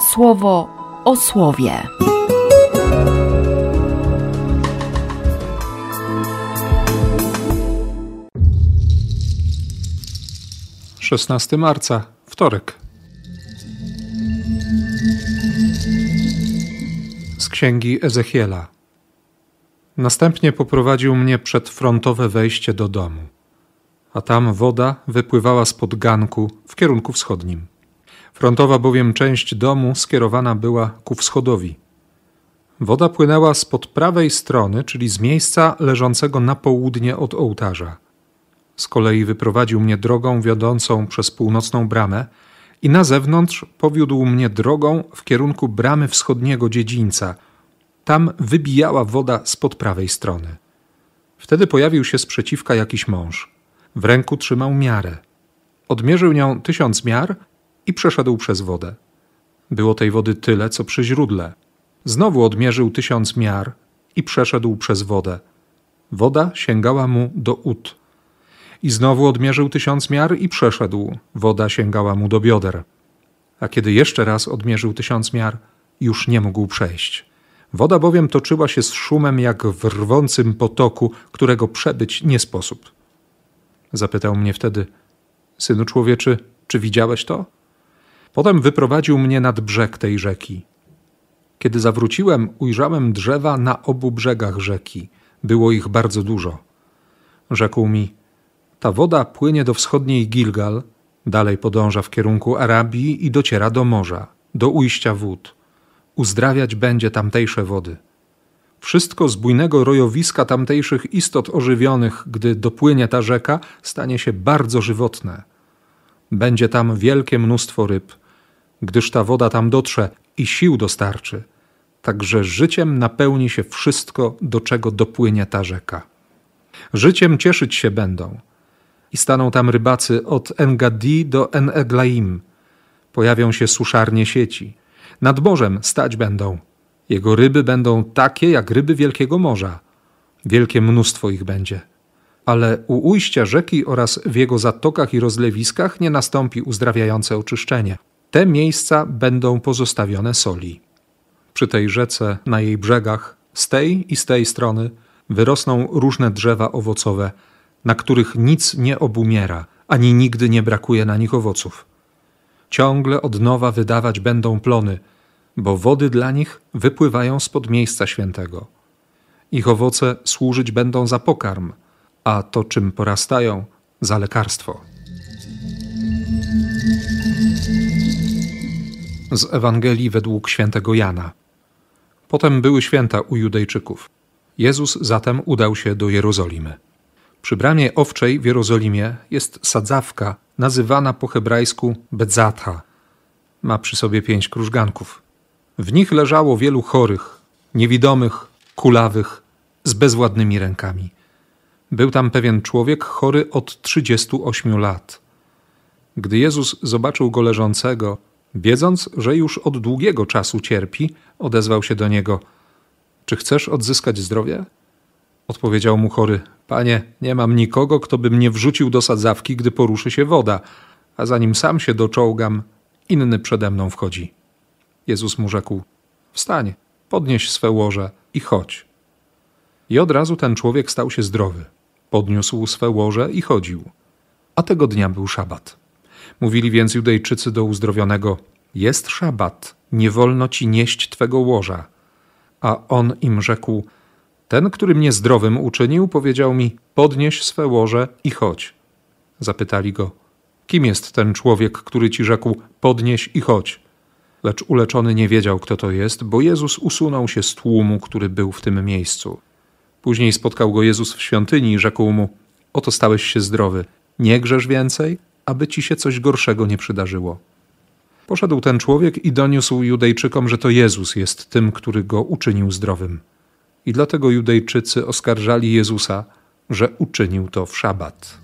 słowo o słowie. 16 marca, wtorek. Z księgi Ezechiela. Następnie poprowadził mnie przed frontowe wejście do domu, a tam woda wypływała spod ganku w kierunku wschodnim. Frontowa bowiem część domu skierowana była ku wschodowi. Woda płynęła spod prawej strony, czyli z miejsca leżącego na południe od ołtarza. Z kolei wyprowadził mnie drogą wiodącą przez północną bramę i na zewnątrz powiódł mnie drogą w kierunku bramy wschodniego dziedzińca. Tam wybijała woda spod prawej strony. Wtedy pojawił się sprzeciwka jakiś mąż. W ręku trzymał miarę. Odmierzył nią tysiąc miar i przeszedł przez wodę. Było tej wody tyle, co przy źródle. Znowu odmierzył tysiąc miar i przeszedł przez wodę. Woda sięgała mu do ud. I znowu odmierzył tysiąc miar i przeszedł. Woda sięgała mu do bioder. A kiedy jeszcze raz odmierzył tysiąc miar, już nie mógł przejść. Woda bowiem toczyła się z szumem jak w rwącym potoku, którego przebyć nie sposób. Zapytał mnie wtedy, synu człowieczy, czy widziałeś to? Potem wyprowadził mnie nad brzeg tej rzeki. Kiedy zawróciłem, ujrzałem drzewa na obu brzegach rzeki. Było ich bardzo dużo. Rzekł mi: Ta woda płynie do wschodniej Gilgal, dalej podąża w kierunku Arabii i dociera do morza, do ujścia wód. Uzdrawiać będzie tamtejsze wody. Wszystko z bujnego rojowiska tamtejszych istot ożywionych, gdy dopłynie ta rzeka, stanie się bardzo żywotne. Będzie tam wielkie mnóstwo ryb, gdyż ta woda tam dotrze i sił dostarczy. Także życiem napełni się wszystko, do czego dopłynie ta rzeka. Życiem cieszyć się będą. I staną tam rybacy od Engadi do En-Eglaim. Pojawią się suszarnie sieci. Nad morzem stać będą. Jego ryby będą takie jak ryby wielkiego morza. Wielkie mnóstwo ich będzie ale u ujścia rzeki oraz w jego zatokach i rozlewiskach nie nastąpi uzdrawiające oczyszczenie. Te miejsca będą pozostawione soli. Przy tej rzece, na jej brzegach, z tej i z tej strony, wyrosną różne drzewa owocowe, na których nic nie obumiera, ani nigdy nie brakuje na nich owoców. Ciągle od nowa wydawać będą plony, bo wody dla nich wypływają spod miejsca świętego. Ich owoce służyć będą za pokarm – a to, czym porastają, za lekarstwo. Z Ewangelii według świętego Jana. Potem były święta u Judejczyków. Jezus zatem udał się do Jerozolimy. Przy bramie owczej w Jerozolimie jest sadzawka nazywana po hebrajsku Bedzatha. Ma przy sobie pięć krużganków. W nich leżało wielu chorych, niewidomych, kulawych, z bezwładnymi rękami. Był tam pewien człowiek chory od 38 lat. Gdy Jezus zobaczył go leżącego, wiedząc, że już od długiego czasu cierpi, odezwał się do niego: Czy chcesz odzyskać zdrowie? Odpowiedział mu chory: Panie, nie mam nikogo, kto by mnie wrzucił do sadzawki, gdy poruszy się woda, a zanim sam się doczołgam, inny przede mną wchodzi. Jezus mu rzekł: Wstań, podnieś swe łoże i chodź. I od razu ten człowiek stał się zdrowy. Podniósł swe łoże i chodził. A tego dnia był szabat. Mówili więc Judejczycy do uzdrowionego: Jest szabat, nie wolno ci nieść twego łoża. A on im rzekł: Ten, który mnie zdrowym uczynił, powiedział mi: Podnieś swe łoże i chodź. Zapytali go: Kim jest ten człowiek, który ci rzekł: Podnieś i chodź? Lecz uleczony nie wiedział, kto to jest, bo Jezus usunął się z tłumu, który był w tym miejscu. Później spotkał go Jezus w świątyni i rzekł mu: Oto stałeś się zdrowy, nie grzesz więcej, aby ci się coś gorszego nie przydarzyło. Poszedł ten człowiek i doniósł Judejczykom, że to Jezus jest tym, który go uczynił zdrowym. I dlatego Judejczycy oskarżali Jezusa, że uczynił to w szabat.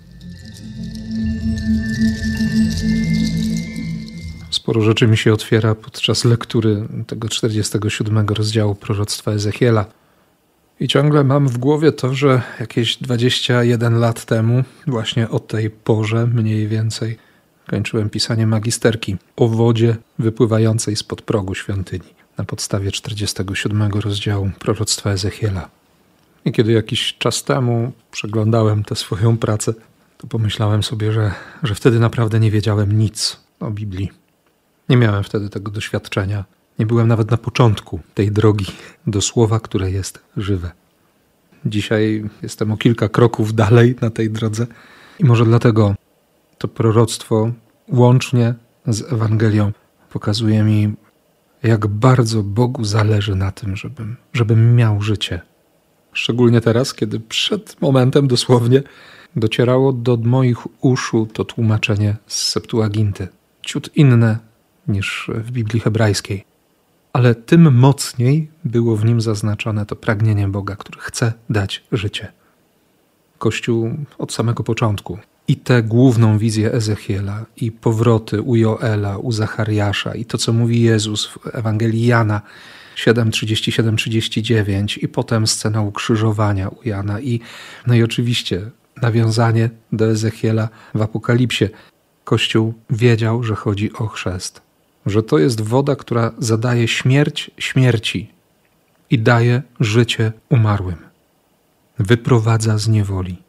Sporo rzeczy mi się otwiera podczas lektury tego 47 rozdziału proroctwa Ezechiela. I ciągle mam w głowie to, że jakieś 21 lat temu, właśnie o tej porze mniej więcej, kończyłem pisanie magisterki o wodzie wypływającej spod progu świątyni na podstawie 47 rozdziału proroctwa Ezechiela. I kiedy jakiś czas temu przeglądałem tę swoją pracę, to pomyślałem sobie, że, że wtedy naprawdę nie wiedziałem nic o Biblii. Nie miałem wtedy tego doświadczenia. Nie byłem nawet na początku tej drogi do słowa, które jest żywe. Dzisiaj jestem o kilka kroków dalej na tej drodze i może dlatego to proroctwo łącznie z Ewangelią pokazuje mi, jak bardzo Bogu zależy na tym, żebym, żebym miał życie. Szczególnie teraz, kiedy przed momentem dosłownie docierało do moich uszu to tłumaczenie z Septuaginty. Ciut inne niż w Biblii hebrajskiej. Ale tym mocniej było w nim zaznaczone to pragnienie Boga, który chce dać życie. Kościół od samego początku i tę główną wizję Ezechiela, i powroty u Joela, u Zachariasza, i to, co mówi Jezus w Ewangelii Jana 7, 37, 39, i potem scena ukrzyżowania u Jana, i, no i oczywiście nawiązanie do Ezechiela w Apokalipsie. Kościół wiedział, że chodzi o chrzest, że to jest woda, która zadaje śmierć śmierci i daje życie umarłym, wyprowadza z niewoli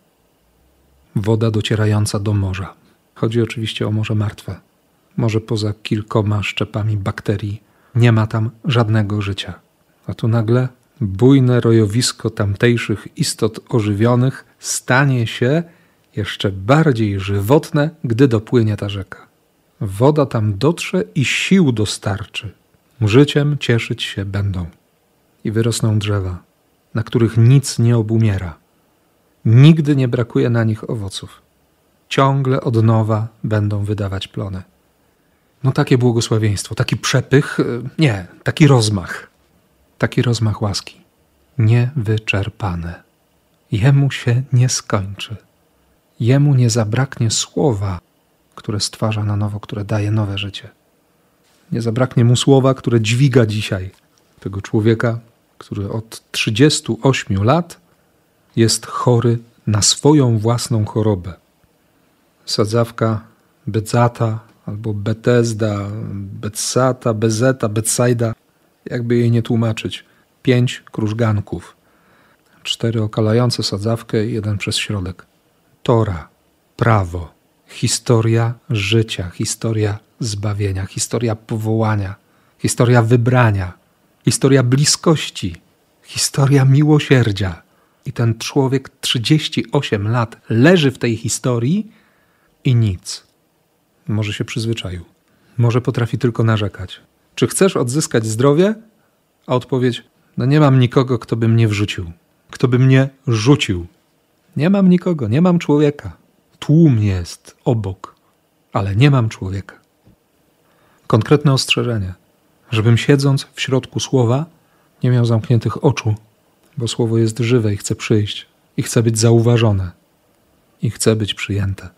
woda docierająca do morza. Chodzi oczywiście o Morze Martwe. Może poza kilkoma szczepami bakterii nie ma tam żadnego życia. A tu nagle bujne rojowisko tamtejszych istot ożywionych stanie się jeszcze bardziej żywotne, gdy dopłynie ta rzeka. Woda tam dotrze i sił dostarczy. Życiem cieszyć się będą. I wyrosną drzewa, na których nic nie obumiera Nigdy nie brakuje na nich owoców. Ciągle od nowa będą wydawać plony. No takie błogosławieństwo, taki przepych, e, nie, taki rozmach. Taki rozmach łaski. Niewyczerpane. Jemu się nie skończy. Jemu nie zabraknie słowa, które stwarza na nowo, które daje nowe życie. Nie zabraknie mu słowa, które dźwiga dzisiaj tego człowieka, który od 38 lat jest chory na swoją własną chorobę. Sadzawka Bedzata albo Betesda, Betsata, Bezeta, Betsaida, jakby jej nie tłumaczyć. Pięć krużganków, cztery okalające sadzawkę i jeden przez środek. Tora, prawo, historia życia, historia zbawienia, historia powołania, historia wybrania, historia bliskości, historia miłosierdzia i ten człowiek 38 lat leży w tej historii i nic. Może się przyzwyczaił. Może potrafi tylko narzekać. Czy chcesz odzyskać zdrowie? A odpowiedź: No nie mam nikogo, kto by mnie wrzucił, kto by mnie rzucił. Nie mam nikogo, nie mam człowieka. Tłum jest obok, ale nie mam człowieka. Konkretne ostrzeżenie, żebym siedząc w środku słowa nie miał zamkniętych oczu bo słowo jest żywe i chce przyjść, i chce być zauważone, i chce być przyjęte.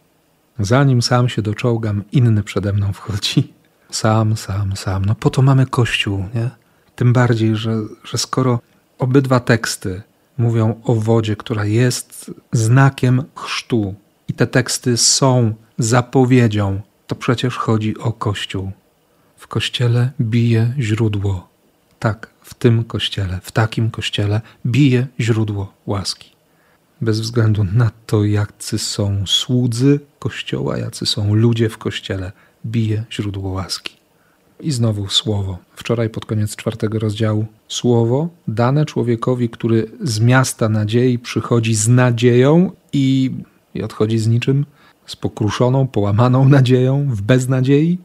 Zanim sam się doczołgam, inny przede mną wchodzi. Sam, sam, sam. No po to mamy Kościół, nie? Tym bardziej, że, że skoro obydwa teksty mówią o wodzie, która jest znakiem chrztu, i te teksty są zapowiedzią, to przecież chodzi o Kościół. W Kościele bije źródło. Tak, w tym kościele, w takim kościele bije źródło łaski. Bez względu na to, jacy są słudzy kościoła, jacy są ludzie w kościele, bije źródło łaski. I znowu słowo. Wczoraj pod koniec czwartego rozdziału słowo dane człowiekowi, który z miasta nadziei przychodzi z nadzieją i, i odchodzi z niczym, z pokruszoną, połamaną nadzieją, w beznadziei.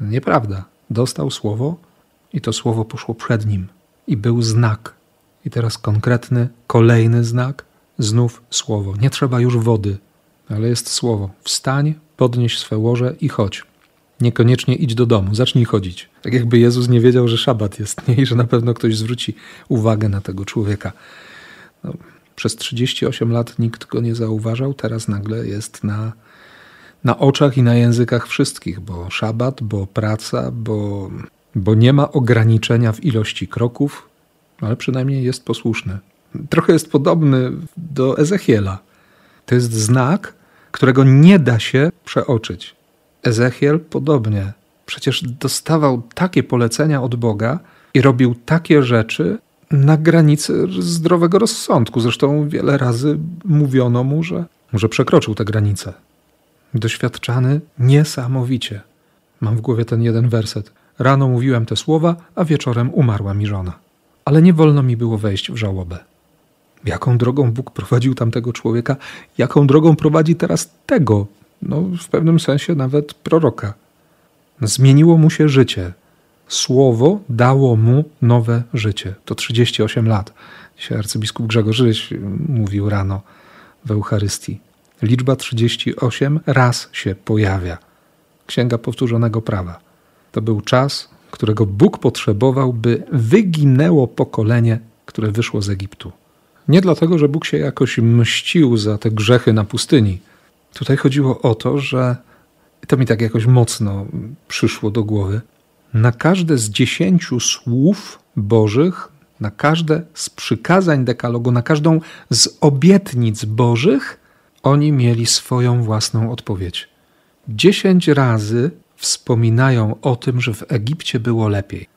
Nieprawda. Dostał słowo, i to słowo poszło przed nim. I był znak. I teraz konkretny, kolejny znak. Znów słowo. Nie trzeba już wody, ale jest słowo. Wstań, podnieś swe łoże i chodź. Niekoniecznie idź do domu, zacznij chodzić. Tak jakby Jezus nie wiedział, że szabat jest nie? i że na pewno ktoś zwróci uwagę na tego człowieka. No, przez 38 lat nikt go nie zauważał, teraz nagle jest na, na oczach i na językach wszystkich, bo szabat, bo praca, bo bo nie ma ograniczenia w ilości kroków, ale przynajmniej jest posłuszny. Trochę jest podobny do Ezechiela. To jest znak, którego nie da się przeoczyć. Ezechiel podobnie. Przecież dostawał takie polecenia od Boga i robił takie rzeczy na granicy zdrowego rozsądku. Zresztą wiele razy mówiono mu, że, że przekroczył tę granicę. Doświadczany niesamowicie. Mam w głowie ten jeden werset. Rano mówiłem te słowa, a wieczorem umarła mi żona. Ale nie wolno mi było wejść w żałobę. Jaką drogą Bóg prowadził tamtego człowieka, jaką drogą prowadzi teraz tego, no w pewnym sensie nawet proroka. Zmieniło mu się życie. Słowo dało mu nowe życie. To 38 lat. Dzisiaj arcybiskup Grzegorz Ryś mówił rano w Eucharystii. Liczba 38 raz się pojawia. Księga Powtórzonego Prawa. To był czas, którego Bóg potrzebował, by wyginęło pokolenie, które wyszło z Egiptu. Nie dlatego, że Bóg się jakoś mścił za te grzechy na pustyni. Tutaj chodziło o to, że to mi tak jakoś mocno przyszło do głowy. Na każde z dziesięciu słów Bożych, na każde z przykazań dekalogu, na każdą z obietnic Bożych, oni mieli swoją własną odpowiedź. Dziesięć razy wspominają o tym, że w Egipcie było lepiej.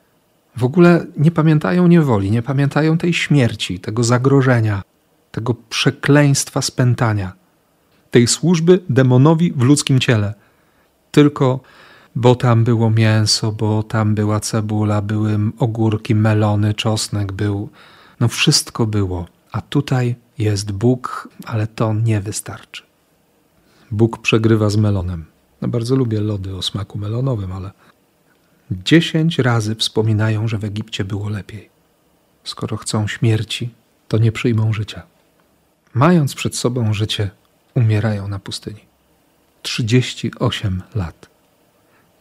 W ogóle nie pamiętają niewoli, nie pamiętają tej śmierci, tego zagrożenia, tego przekleństwa spętania, tej służby demonowi w ludzkim ciele. Tylko bo tam było mięso, bo tam była cebula, były ogórki, melony, czosnek był. No wszystko było. A tutaj jest Bóg, ale to nie wystarczy. Bóg przegrywa z melonem. No bardzo lubię lody o smaku melonowym, ale dziesięć razy wspominają, że w Egipcie było lepiej. Skoro chcą śmierci, to nie przyjmą życia. Mając przed sobą życie, umierają na pustyni. 38 lat.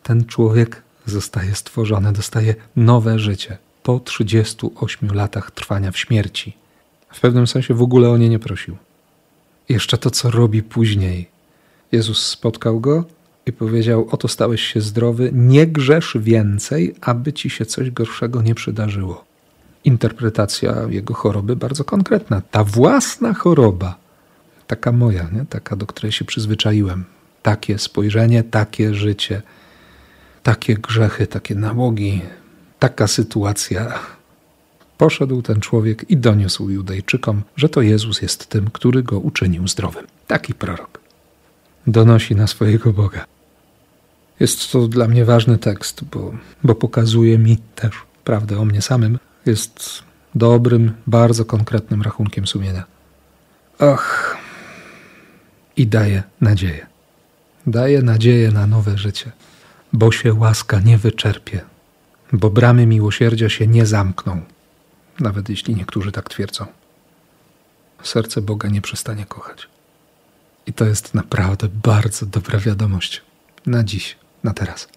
Ten człowiek zostaje stworzony, dostaje nowe życie po 38 latach trwania w śmierci. W pewnym sensie w ogóle o nie nie prosił. Jeszcze to, co robi później. Jezus spotkał go i powiedział: Oto stałeś się zdrowy, nie grzesz więcej, aby ci się coś gorszego nie przydarzyło. Interpretacja jego choroby bardzo konkretna. Ta własna choroba, taka moja, nie? taka, do której się przyzwyczaiłem. Takie spojrzenie, takie życie, takie grzechy, takie nałogi, taka sytuacja. Poszedł ten człowiek i doniósł Judejczykom, że to Jezus jest tym, który go uczynił zdrowym. Taki prorok donosi na swojego Boga. Jest to dla mnie ważny tekst, bo, bo pokazuje mi też prawdę o mnie samym. Jest dobrym, bardzo konkretnym rachunkiem sumienia. Och, i daje nadzieję. Daje nadzieję na nowe życie, bo się łaska nie wyczerpie, bo bramy miłosierdzia się nie zamkną, nawet jeśli niektórzy tak twierdzą. Serce Boga nie przestanie kochać. I to jest naprawdę bardzo dobra wiadomość na dziś, na teraz.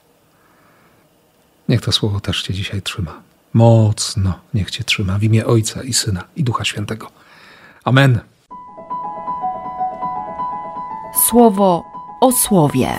Niech to słowo też Cię dzisiaj trzyma. Mocno niech Cię trzyma w imię Ojca i Syna i Ducha Świętego. Amen. Słowo o słowie.